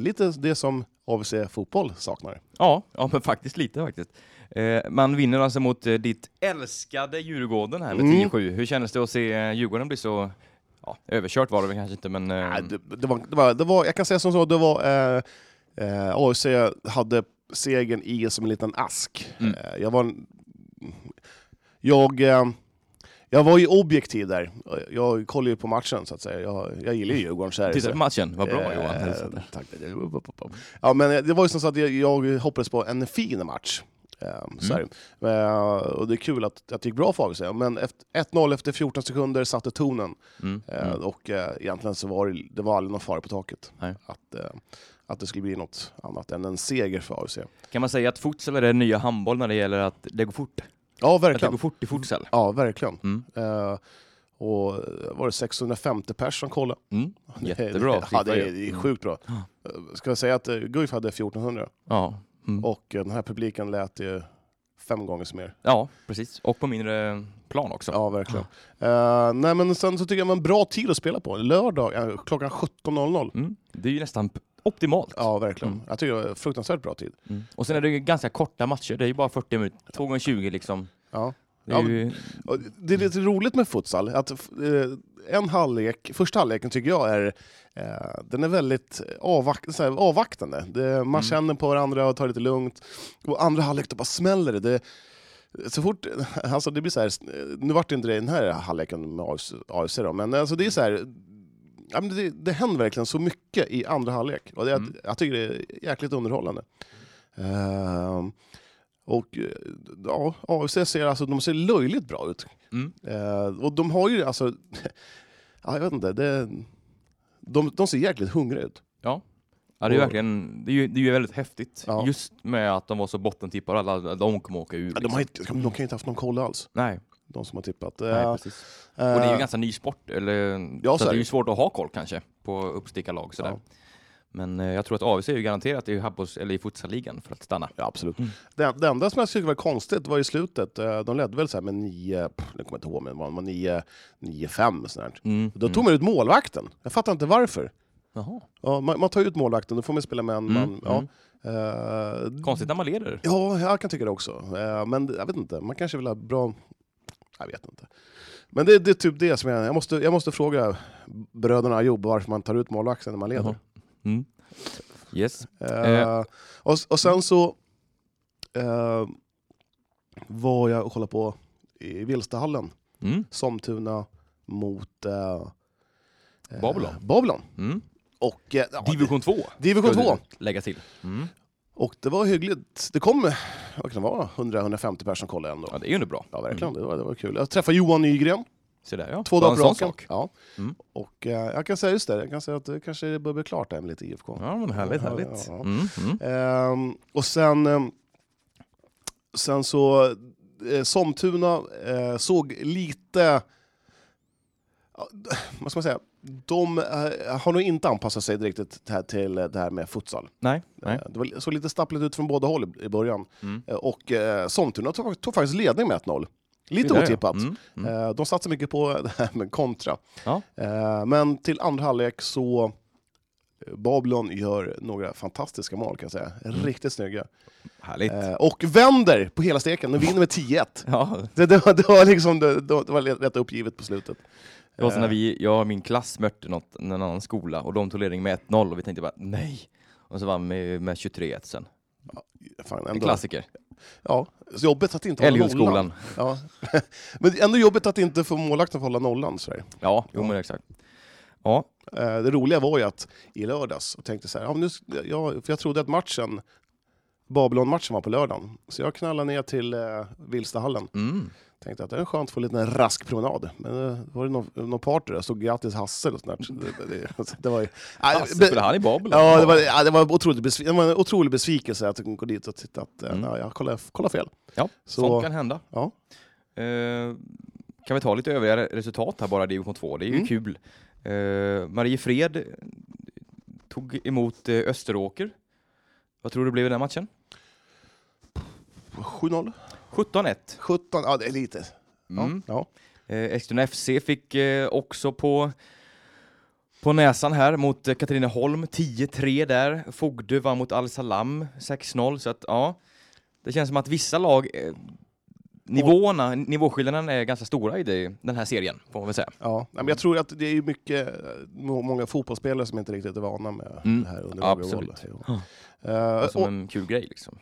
Lite det som AFC Fotboll saknar. Ja, ja, men faktiskt lite faktiskt. Eh, man vinner alltså mot eh, ditt älskade Djurgården här med Mm. 10-7. Hur kändes det att se eh, Djurgården bli så ja, överkört var det väl kanske inte, men... Nej, det, det, var, det, var, det var, jag kan säga som så, det var AFC hade segern i som en liten ask. Mm. Jag var... Jag, eh, jag var ju objektiv där. Jag kollade ju på matchen så att säga. Jag, jag gillar ju Djurgården. så här, Tittade så- på matchen, vad bra Eh, Johan. tack. Ja, men det var ju som så att jag, jag hoppades på en fin match. Eh, Så här. Eh, och det är kul att, att det gick bra för AFC, men efter, 1-0 efter 14 sekunder satte tonen. Mm. Eh, Mm. Och eh, egentligen så var det, det var aldrig någon fara på taket. Nej. Att, eh, att det skulle bli något annat än en seger för AFC. Kan man säga att futsal är det nya handboll när det gäller att det går fort? Ja, Att det verkligen. går fort i futsal? Ja, verkligen. Mm. Eh, och eh, var det 650 pers som kollade? Mm. Det- Jättebra Ja, siffra det är, det är Mm. sjukt bra. Ja. Eh, Ska jag säga att uh, Guif hade 1400 Ja. Mm. och eh, den här publiken lät ju fem gånger så mer. ja, precis. Och på mindre plan också. Ja, verkligen. Eh, nej, men sen så tycker jag det var en bra tid att spela på. Lördag eh, klockan 17.00. Mm. Det är ju nästan optimalt. Ja, verkligen. Mm. Jag tycker det var fruktansvärt bra tid. Mm. Och sen är det ju ganska korta matcher, det är ju bara 40 minuter, 2 gånger 20 liksom. Ja. Det är Ja, ju... Det är lite roligt med futsal, att eh, en halvlek, första halvleken tycker jag är, eh, den är väldigt här, avvaktande. Det, man Mm. känner på varandra och tar det lite lugnt. Och andra halvlek, då bara smäller det. det så fort, alltså det blir så här, nu vart det inte det i den här halvleken med AFC, men alltså det är så här, ja, men det, det händer verkligen så mycket i andra halvlek. Och det, Mm. Jag tycker det är jäkligt underhållande. Ehm, och eh, ja, AFC ser, alltså, de ser löjligt bra ut. Mm. Eh, och de har ju alltså, ja, jag vet inte, det, de, de ser jäkligt hungriga ut. Ja. Ja, det är verkligen, det är ju, det är ju väldigt häftigt. Ja. Just med att de var så bottentippade, alla de kommer åka ur. Ja, Liksom. De, har inte, de kan ju inte haft någon koll alls, Nej, de som har tippat. nej precis. Och det är ju eh, ganska ny sport, eller, Ja, så, så det är ju svårt att ha koll kanske på uppstickarlag sådär. Ja. Men eh, jag tror att AFC är ju garanterat i, handbolls- eller i futsalligan för att stanna. Ja, absolut. Mm. Det, det enda som jag tyckte var konstigt var i slutet, de ledde väl så här med 9, pff, jag kommer inte ihåg, men det var 9, 9-5 sånt där. Mm. Då tog man ut målvakten. Jag fattar inte varför. Jaha. Ja, man, man tar ut målvakten, då får man spela med en Mm, man. Ja. mm. Eh, Konstigt när man leder. Ja, jag kan tycka det också. Eh, Men jag vet inte, man kanske vill ha bra... Jag vet inte. Men det, det är typ det som jag... Jag måste, jag måste fråga bröderna Ayoub varför man tar ut målvakten när man leder. Mm. Yes. Eh, och, och sen så eh, var jag och kollade på i Vilstahallen, Mm. Somtuna mot eh, Babylon. Babylon. Mm. Och, ja, Division 2. Division ska 2. du Lägga till. Mm. Och det var hyggligt. Det kom vad kan det vara, 100-150 personer som kollade ändå. Ja, det är ju bra. Ja, verkligen. Det, var, det var kul. Jag träffade Johan Nygren Se där ja. två dagar på raken. Ja. Mm. Och eh, jag kan säga just det, jag kan säga att det kanske börjar bli klart där med lite IFK. Ja, men härligt, Ja, härligt. ja, ja. Mm. Mm. Ehm, och sen, ehm, sen så, eh, Somtuna eh, såg lite, vad ska man säga, de eh, har nog inte anpassat sig riktigt till, det här med futsal. Nej, nej. Eh, Det var, såg lite stappligt ut från båda håll i, början. Mm. Eh, och Somtuna tog, tog faktiskt ledning med 1-0. Lite Det otippat. Mm. Mm. De satsar mycket på det här med kontra. Ja. Men till andra halvlek så Babylon gör några fantastiska mål kan jag säga. Mm. Riktigt snygga. Härligt. Eh, Och vänder på hela steken. De vinner med 10-1. Ja, Det, det, var, det var liksom det, det var rätt uppgivet på slutet. Det var så när Eh, vi, jag och min klass mötte något, en annan skola och de tog ledning med 1-0 och vi tänkte bara nej. Och så vann vi med 23-1 sen. Fan, En klassiker. ja, så jobbigt att inte hålla nollan. Ja. Men ändå jobbigt att inte få målvakten att hålla nollan. Så. Ja, jo men exakt. Ja, Eh, Det roliga var ju att i lördags, och tänkte så här, ja, nu, ja, för jag trodde att matchen, Babylon-matchen var på lördagen. Så jag knallade ner till eh, Vilstahallen. mm. Tänkte att det är skönt att få en liten rask promenad. Men eh, var det någon, någon party där, stod grattis Hasse och sånt där. Så Det, det, det var ju... Nej, Hasse, be- spelar han i Babylon? Ja, det var, ja, det var, otroligt besvi- det var en otrolig besvikelse att gå dit och titta att eh, Mm. ja, jag kollade, kollade fel. Ja, Så- sånt kan hända. Ja. Eh, kan vi ta lite övriga re- resultat här bara, i division 2, det är ju Mm. kul. Uh, Mariefred tog emot eh, Österåker. Vad tror du det blev i den matchen? 7-0? 17-1. 17? Ja, det är lite. Ja, Mm. ja. Eh, Eskilstuna FC fick eh, också på, på näsan här mot eh, Katrineholm, 10-3 där. Fogdö vann mot Al Salam, 6-0. Så att ja, det känns som att vissa lag, nivåerna, nivåskillnaden är ganska stora i det, den här serien, får man väl säga. Ja, men jag tror att det är mycket, må- många fotbollsspelare som inte riktigt är vana med Mm, det här under absolut. Ja. Eh, Som och, en kul grej liksom.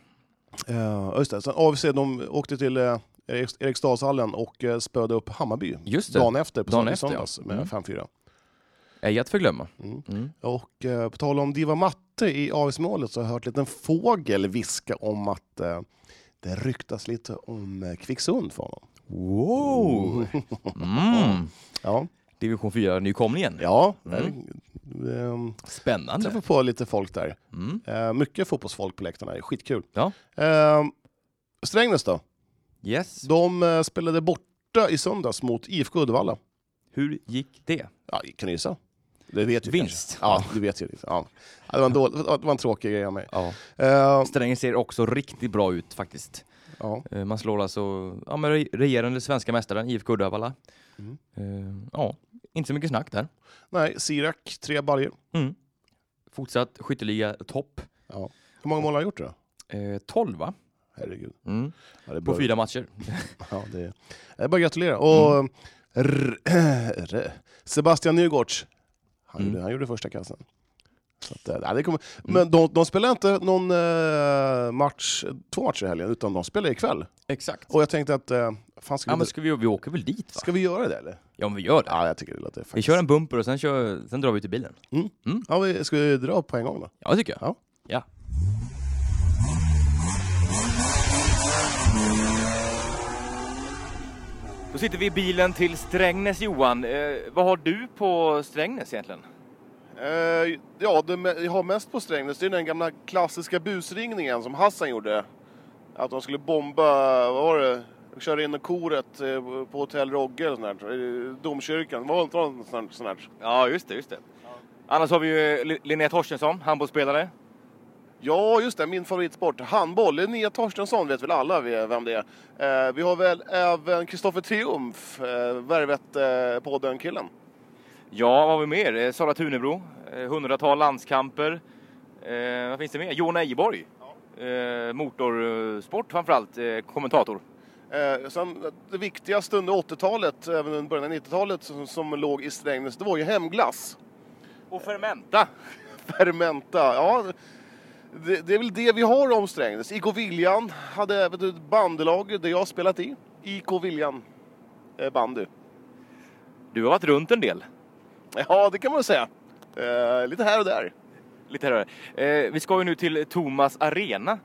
Eh, just det. Sen AFC de åkte till eh, Eriks- Eriksdalshallen och eh, spöade upp Hammarby Just det. dagen efter på Dagen dagen efter, ja. söndags med Mm. 5-4. Ej att förglömma. Mm. Mm. Och eh, på tal om Diva Matte i AFC-målet så har jag hört en liten fågel viska om att eh, det ryktas lite om eh, Kvicksund för honom. Wow! Mm. Ja, Division 4-nykomlingen. ja Mm. Eh, eh, Spännande. träffar på lite folk där. Mm. Eh, mycket fotbollsfolk på läktarna, skitkul. Ja. Eh, Strängnäs då? Yes. De eh, spelade borta i söndags mot IFK Uddevalla. Hur gick det? Ja, kan du gissa? Det vet du Vinst. kanske. Ja, du vet ju. det. Ja. Det, var en dålig, det var en tråkig grej av mig. Ja. Eh, Strängen ser också riktigt bra ut faktiskt. ja. Eh, Man slår alltså ja, men regerande svenska mästaren IFK Uddevalla. Mm. Eh, Ja, inte så mycket snack där. Nej, Sirak, tre baljor. Mm. Fortsatt skytteliga topp. Ja. Hur många mål har han gjort då? Eh, 12 va? Herregud. Mm. Ja, är På fyra matcher. ja, det är, det är bara att gratulera. Och r, r, Sebastian Nygårds, han, Mm. gjorde, han gjorde första kassen. Att, eh, det kommer, Men de, de spelar inte någon eh, match, två matcher i helgen, utan de spelar ikväll. Exakt. Och jag tänkte att, eh, fan ska, Ja vi, men ska vi, vi åker väl dit va? ska vi göra det eller? Ja men vi gör det. Ja, jag tycker det låter faktiskt... Vi kör en bumper och sen, kör, sen drar vi till bilen. Ja, vi, ska vi dra på en gång då? Ja det tycker jag. Ja. ja. Då sitter vi i bilen till Strängnäs Johan. Eh, vad har du på Strängnäs egentligen? Eh, ja, det jag har mest på Strängnäs, det är den gamla klassiska busringningen som Hassan gjorde. Att de skulle bomba, vad var det? Köra in koret eh, på Hotell Rogge eller sånt där. i Domkyrkan, var det något sånt där? Ja just det, just det. Annars har vi ju Li- Linnea Torstensson, handbollsspelare. Ja, just det, min favoritsport. Handboll. Linnea Torstensson vet väl alla vem det är. Eh, vi har väl även Kristoffer Triumf, eh, Värvet eh, podden-killen. Ja, vad har vi mer? Eh, Sara Tunebro, eh, hundratal landskamper. Eh, vad finns det mer? Johan Ejeborg. Eh, motorsport framförallt, eh, kommentator. Eh, sen, det viktigaste under 80-talet, även under början av 90-talet, som, som låg i Strängnäs, det var ju hemglass. Och Fermenta. Fermenta, ja. Det, det är väl det vi har om Strängnäs. IK Viljan hade även ett bandylag där jag har spelat i. IK Viljan eh, bandy. Du har varit runt en del. Ja, det kan man säga. Eh, lite här och där. Lite här och där. eh, Vi ska ju nu till Thomas Arena.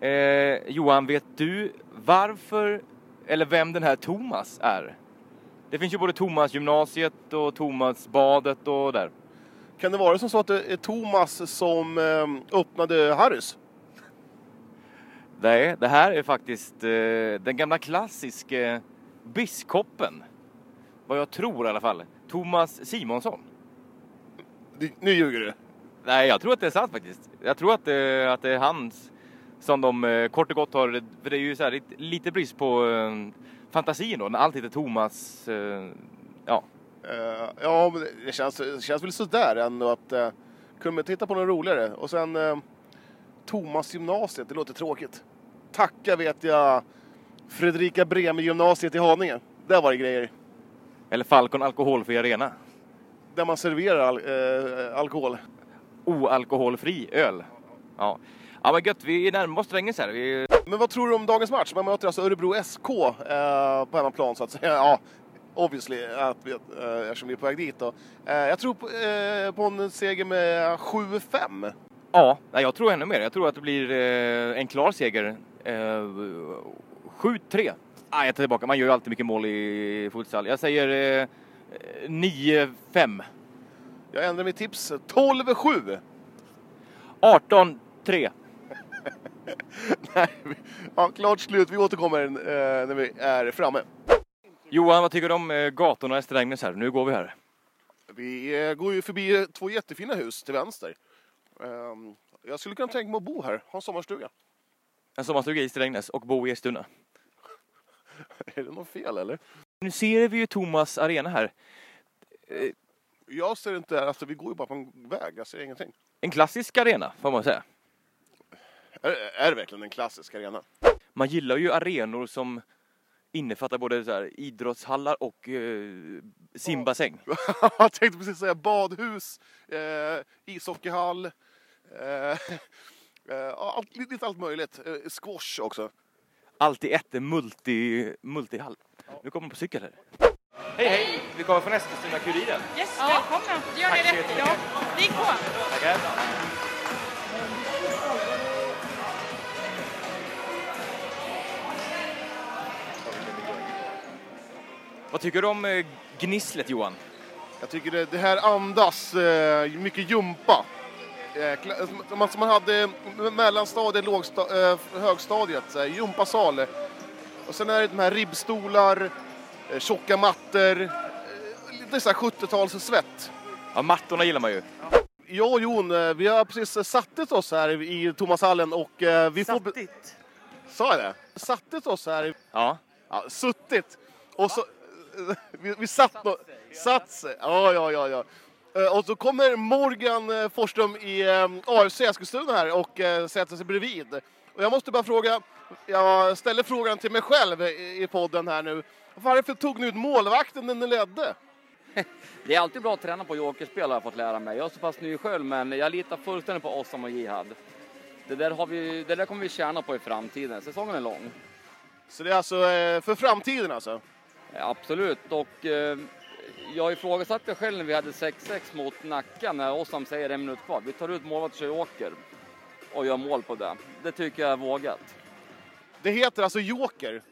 Eh, Johan, vet du varför, eller vem den här Thomas är? Det finns ju både Thomas gymnasiet och Thomas badet och där. Kan det vara som så att det är Thomas som eh, öppnade Harrys? Nej, det här är faktiskt eh, den gamla klassiske biskopen. Vad jag tror i alla fall. Thomas Simonsson. Nu ljuger du. Nej, jag tror att det är sant faktiskt. Jag tror att det, att det är hans som de eh, kort och gott har, för det är ju så här, lite, brist på eh, fantasin då, när allt heter Thomas. Eh, ja, ja, men det- känns, det känns väl sådär ändå att uh, kunde man titta på något roligare. Och sen uh, Thomas gymnasiet, det låter tråkigt. Tacka vet jag Fredrika Bremer gymnasiet i Haninge. Där var det grejer. eller Falcon Alkoholfri Arena. Där man serverar al eh, alkohol. Oalkoholfri öl. Ja. Ja, men gött, vi närmar oss Strängnäs här. Vi, Men vad tror du om dagens match? Man möter alltså Örebro SK eh, på hemmaplan så att säga. Ja, obviously, att vi, eh, eftersom vi är på väg dit då. Eh, jag tror på, eh, på en seger med 7-5. ja, jag tror ännu mer. Jag tror att det blir eh, en klar seger. Eh, 7-3. Ah, jag tar tillbaka, man gör ju alltid mycket mål i futsal. Jag säger eh, 9-5. Jag ändrar mitt tips. 12-7. 18-3. Nej, ja, klart slut. Vi återkommer eh, när vi är framme. Johan, vad tycker du om eh, gatorna i Strängnäs här? Nu går vi här. Vi eh, går ju förbi två jättefina hus till vänster. Ehm, jag skulle kunna tänka mig att bo här, ha en sommarstuga. En sommarstuga i Strängnäs och bo i Eskilstuna. Är det något fel eller? Nu ser vi ju Thomas Arena här. Eh, Jag ser inte, alltså vi går ju bara på en väg, jag ser ingenting. En klassisk arena, får man säga. Är, är det verkligen en klassisk arena? Man gillar ju arenor som innefattar både så här, idrottshallar och eh, simbassäng. Jag tänkte precis säga badhus, eh, ishockeyhall, eh, eh, allt, lite allt möjligt. Eh, squash också. Allt i ett, en multi, multihall. Nu kommer man på cykel här. Hej hej! Vi kommer från Eskilstuna-Kuriren. Yes, välkomna. Det gör så rätt i. jättemycket. Ja, ligg på. Tackar. Vad tycker du om eh, gnisslet Johan? Jag tycker det, det här andas eh, mycket jumpa. Eh, som man- hade mellanstadiet, lågsta, eh, högstadiet, gympasal. Och sen är det de här ribbstolar, tjocka mattor, lite så här 70-talssvett. Ja, mattorna gillar man ju. Jag och Jon, vi har precis sattit oss här i Thomashallen och vi får... be- Sattigt. Sa jag det? Sattit oss här, Ja. ja, suttit. Och så... Vi, vi satt nå- Satt sig. Ja, ja, ja, ja. Eh, Och så kommer Morgan eh, Forsström i eh, AFC Eskilstuna här och sätter sig bredvid. Och jag måste bara fråga, jag ställer frågan till mig själv i podden här nu. Varför tog ni ut målvakten när ni ledde? Det är alltid bra att träna på jokerspel har jag fått lära mig. Jag är så pass ny själv men jag litar fullständigt på Ossam och Jihad. Det där, har vi, det där kommer vi tjäna på i framtiden. Säsongen är lång. Så det är alltså för framtiden alltså? Absolut. Och eh, jag ifrågasatte själv när vi hade 6-6 mot Nacka när Ossam säger en minut kvar. Vi tar ut målvakt och joker och gör mål på det. Det tycker jag är vågat. Det heter alltså Joker.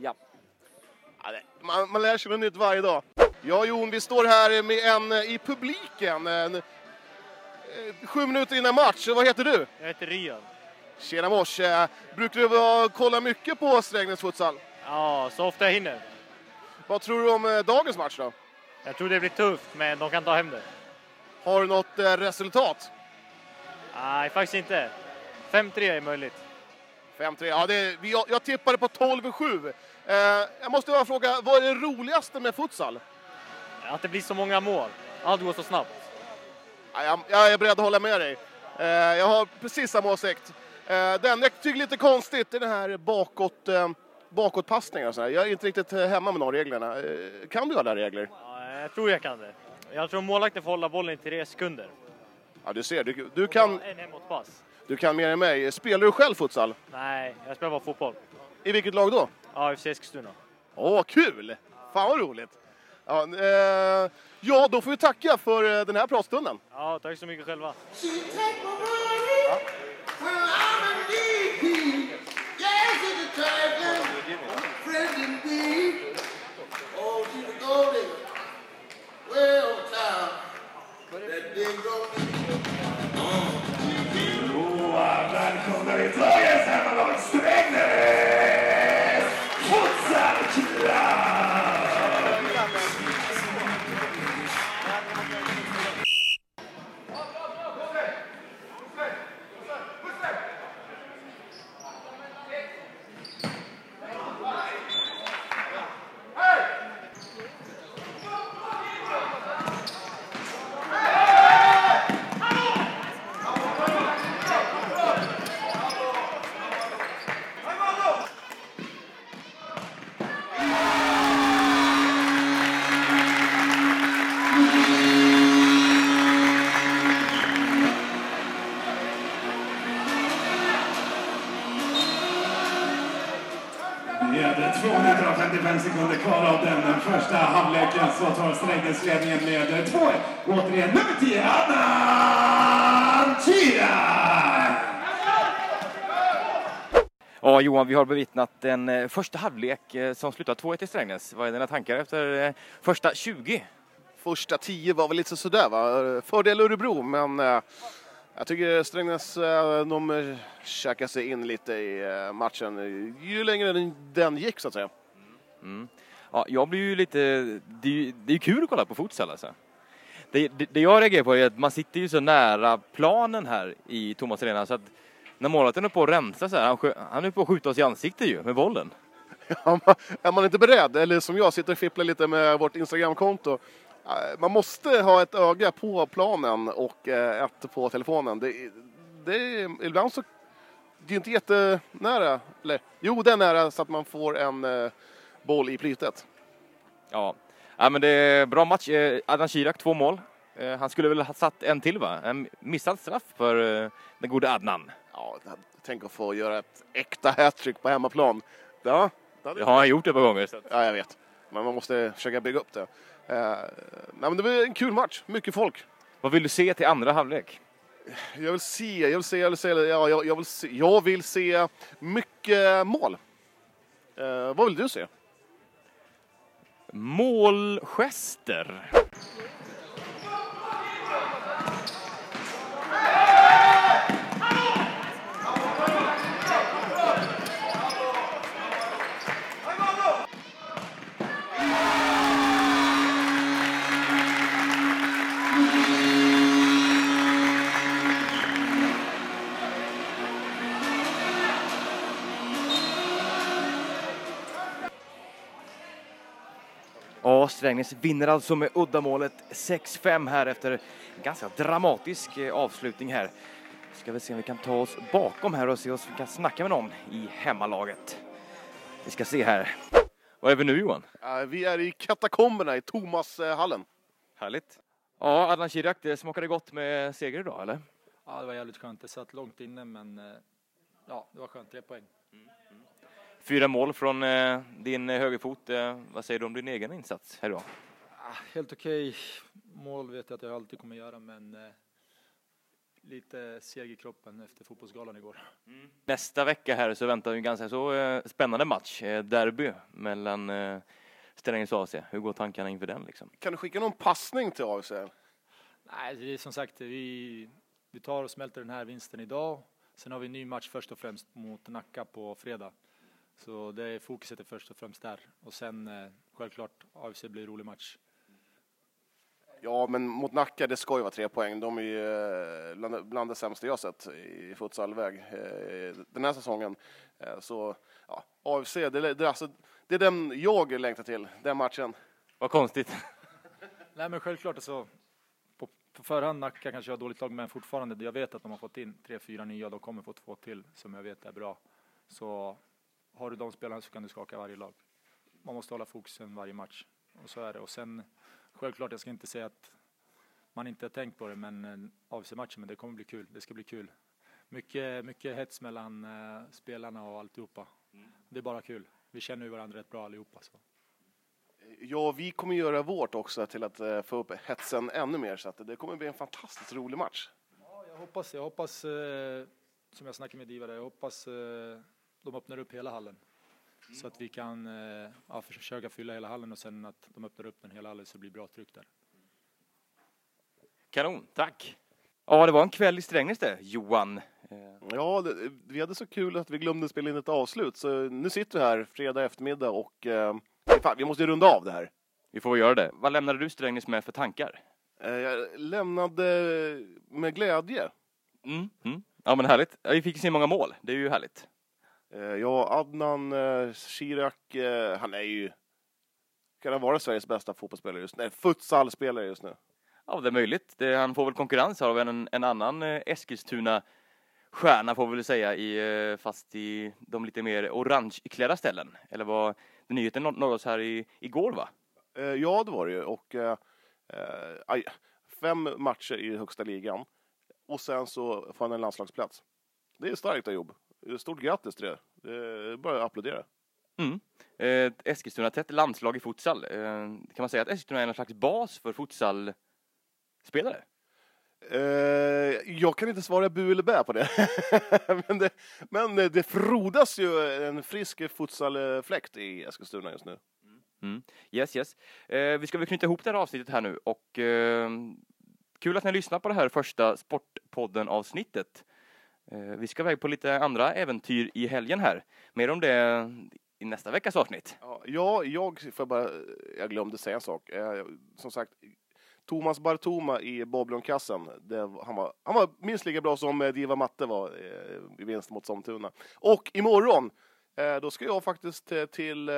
Ja. Man, man lär sig något nytt varje dag. Ja, Jon, vi står här med en eh, i publiken. En, eh, sju minuter innan match. Vad heter du? Jag heter Ryan. Tjena mors. Brukar du kolla mycket på Strängnäs futsal? Ja, så ofta jag hinner. Vad tror du om eh, dagens match då? Jag tror det blir tufft, men de kan ta hem det. Har du något eh, resultat? Nej, faktiskt inte. 5-3 är möjligt. 5-3. Ja, det, jag, jag tippade på 12-7. Eh, jag måste bara fråga, vad är det roligaste med futsal? Att det blir så många mål. Allt går så snabbt. Ja, jag, jag är beredd att hålla med dig. Eh, jag har precis samma åsikt. Eh, det enda jag tycker är lite konstigt är den här bakåt, eh, bakåtpassningen. och så här. Jag är inte riktigt eh, hemma med de reglerna. Eh, kan du alla regler? Ja, jag tror jag kan det. Jag tror målvakten får hålla bollen i tre sekunder. Ja, du ser. Du, du, kan, En hemåtpass. du kan mer än mig. Spelar du själv futsal? Nej, jag spelar bara fotboll. I vilket lag då? AFC Eskilstuna. Åh, kul! Fan vad roligt! Ja, eh, ja, då får vi tacka för eh, den här pratstunden. Ja, tack så mycket själva. She Johan, vi har bevittnat en eh, första halvlek eh, som slutar 2-1 i Strängnäs. Vad är dina tankar efter eh, första 20? Första tio var väl lite sådär va. Fördel Örebro, men jag tycker Strängnäs, de käkar sig in lite i matchen ju längre den, den gick så att säga. Ja, jag blir ju lite... Det är ju, det är kul att kolla på futsal alltså. Det, det, det jag reagerar på är att man sitter ju så nära planen här i Thomas Arena så att när målvakten är på att rensa så här, han, skö- han är på att skjuta oss i ansiktet ju med bollen. Ja, man- är man inte beredd, eller som jag sitter och fipplar lite med vårt Instagramkonto, eh, man måste ha ett öga på planen och eh, ett på telefonen. Det, det är, ibland så, det är inte jättenära, eller jo det är nära så att man får en, eh, boll i plytet. Ja. ja, men det är bra match. Adnan Kirak, två mål. Han skulle väl ha satt en till va? En missad straff för den gode Adnan. Ja, tänk att få göra ett äkta hattrick på hemmaplan. Ja, det har han gjort ett par gånger. Så. Ja, jag vet. Men man måste försöka bygga upp det. Eh, nej, men det var en kul match. Mycket folk. Vad vill du se till andra halvlek? Jag vill se, jag vill se, jag vill se, ja, jag, jag, vill se, jag vill se mycket mål. Eh, vad vill du se? Målgester. Strängnäs vinner alltså med uddamålet 6-5 här efter en ganska dramatisk eh, avslutning här. Ska vi se om vi kan ta oss bakom här och se om vi kan snacka med någon i hemmalaget. Vi ska se här. Var är vi nu Johan? Vi är i katakomberna i Thomashallen. Härligt. Ja, Adnan Kirak, det smakade gott med seger idag eller? Ja, det var jävligt skönt. Det satt långt inne, men eh, ja, det var skönt. Tre poäng. Fyra mål från eh, din eh, högerfot. Eh, vad säger du om din egen insats här idag? Ah, helt okej. Mål vet jag att jag alltid kommer göra, men eh, lite seg i kroppen efter fotbollsgalan igår. Nästa vecka här så väntar ju en ganska så eh, spännande match. Eh, derby mellan eh, Strängnäs och AC. Hur går tankarna inför den liksom? Kan du skicka någon passning till AFC? Nej, det är som sagt, vi, vi tar och smälter den här vinsten idag. Sen har vi en ny match först och främst mot Nacka på fredag. Så det är fokuset är först och främst där. Och sen eh, självklart, AFC blir en rolig match. Ja, men mot Nacka, det ska ju vara tre poäng. De är ju eh, bland, bland det sämsta jag sett i futsalväg eh, den här säsongen. Eh, Så ja, AFC, det, är- det, alltså, det är den jag längtar till, den matchen. Vad konstigt. Nej men självklart alltså, på, på förhand Nacka kanske har dåligt lag men fortfarande, jag vet att de har fått in tre, fyra nya, de kommer få två till som jag vet är bra. Så har du de spelarna så kan du skaka varje lag. Man måste hålla fokusen varje match. Och så är det. Och sen självklart, jag ska inte säga att man inte har tänkt på det, men eh, AFC-matchen, men det kommer bli kul. Det ska bli kul. Mycket, mycket hets mellan eh, spelarna och alltihopa. Det är bara kul. Vi känner ju varandra rätt bra allihopa. Så. Ja, vi kommer göra vårt också till att eh, få upp hetsen ännu mer, så att det kommer bli en fantastiskt rolig match. Ja, jag hoppas, jag hoppas som jag snackade med Diva jag hoppas de öppnar upp hela hallen. Så att vi kan eh, ja, försöka fylla hela hallen och sen att de öppnar upp den hela hallen så det blir bra tryck där. Kanon, tack. Ja, det var en kväll i Strängnäs det, Johan. Eh, Ja, det, vi hade så kul att vi glömde spela in ett avslut, så nu sitter vi här fredag eftermiddag och eh, fan, vi måste ju runda av det här. Vi får göra det. Vad lämnade du Strängnäs med för tankar? Eh, Jag lämnade med glädje. Mm. Mm. Ja, men härligt. Vi fick se många mål. Det är ju härligt. Eh, Ja, Adnan eh, Shirak, eh, han är ju... Kan han vara Sveriges bästa fotbollsspelare just nu? Nej, futsalspelare just nu. Ja, det är möjligt. Det, han får väl konkurrens av en, en annan eh, Eskilstuna stjärna får vi väl säga, i, eh, fast i de lite mer orangeklädda ställen. Eller vad den nyheten nå- nådde här i, igår va? Eh, Ja, det var det ju. Och, eh, eh, aj, fem matcher i högsta ligan. Och sen så får han en landslagsplats. Det är starkt av jobb. Stort grattis till det. Det är bara att applådera. Mm. Eh, Eskilstuna tätt landslag i futsal. Eh, kan man säga att Eskilstuna är en slags bas för futsalspelare? Eh, jag kan inte svara bu eller bä på det. men, det men det frodas ju en frisk futsalfläkt i Eskilstuna just nu. Yes, yes. Eh, vi ska väl knyta ihop det här avsnittet här nu och eh, kul att ni lyssnar på det här första Sportpodden-avsnittet. Eh, vi ska iväg på lite andra äventyr i helgen här. Mer om det i nästa veckas avsnitt. Ja, ja, jag får bara, jag glömde säga en sak. Eh, som sagt, Thomas Bartoma i Boblonkassen, det, han, var, han var minst lika bra som eh, Diva Matte var i vinst mot Sollentuna. Och imorgon, då ska jag faktiskt till eh,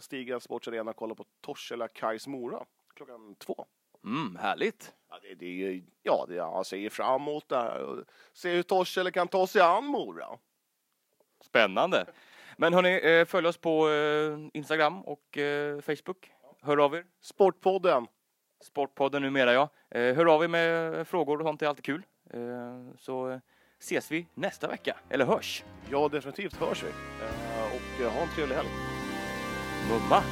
Stiga Sportsarena och kolla på Torshälla Kais Mora klockan två. Mm, härligt. Ja, det, det är ju, ja, det, jag ser fram emot det här. och Se hur Torshälla kan ta sig an Mora. Spännande. Men hörni, eh, följ oss på eh, Instagram och eh, Facebook. Hör av er. Sportpodden. Sportpodden numera ja. Hör av er med frågor och sånt, det är alltid kul. Så ses vi nästa vecka, eller hörs. Ja, definitivt hörs vi. Och ha en trevlig helg. Mumma!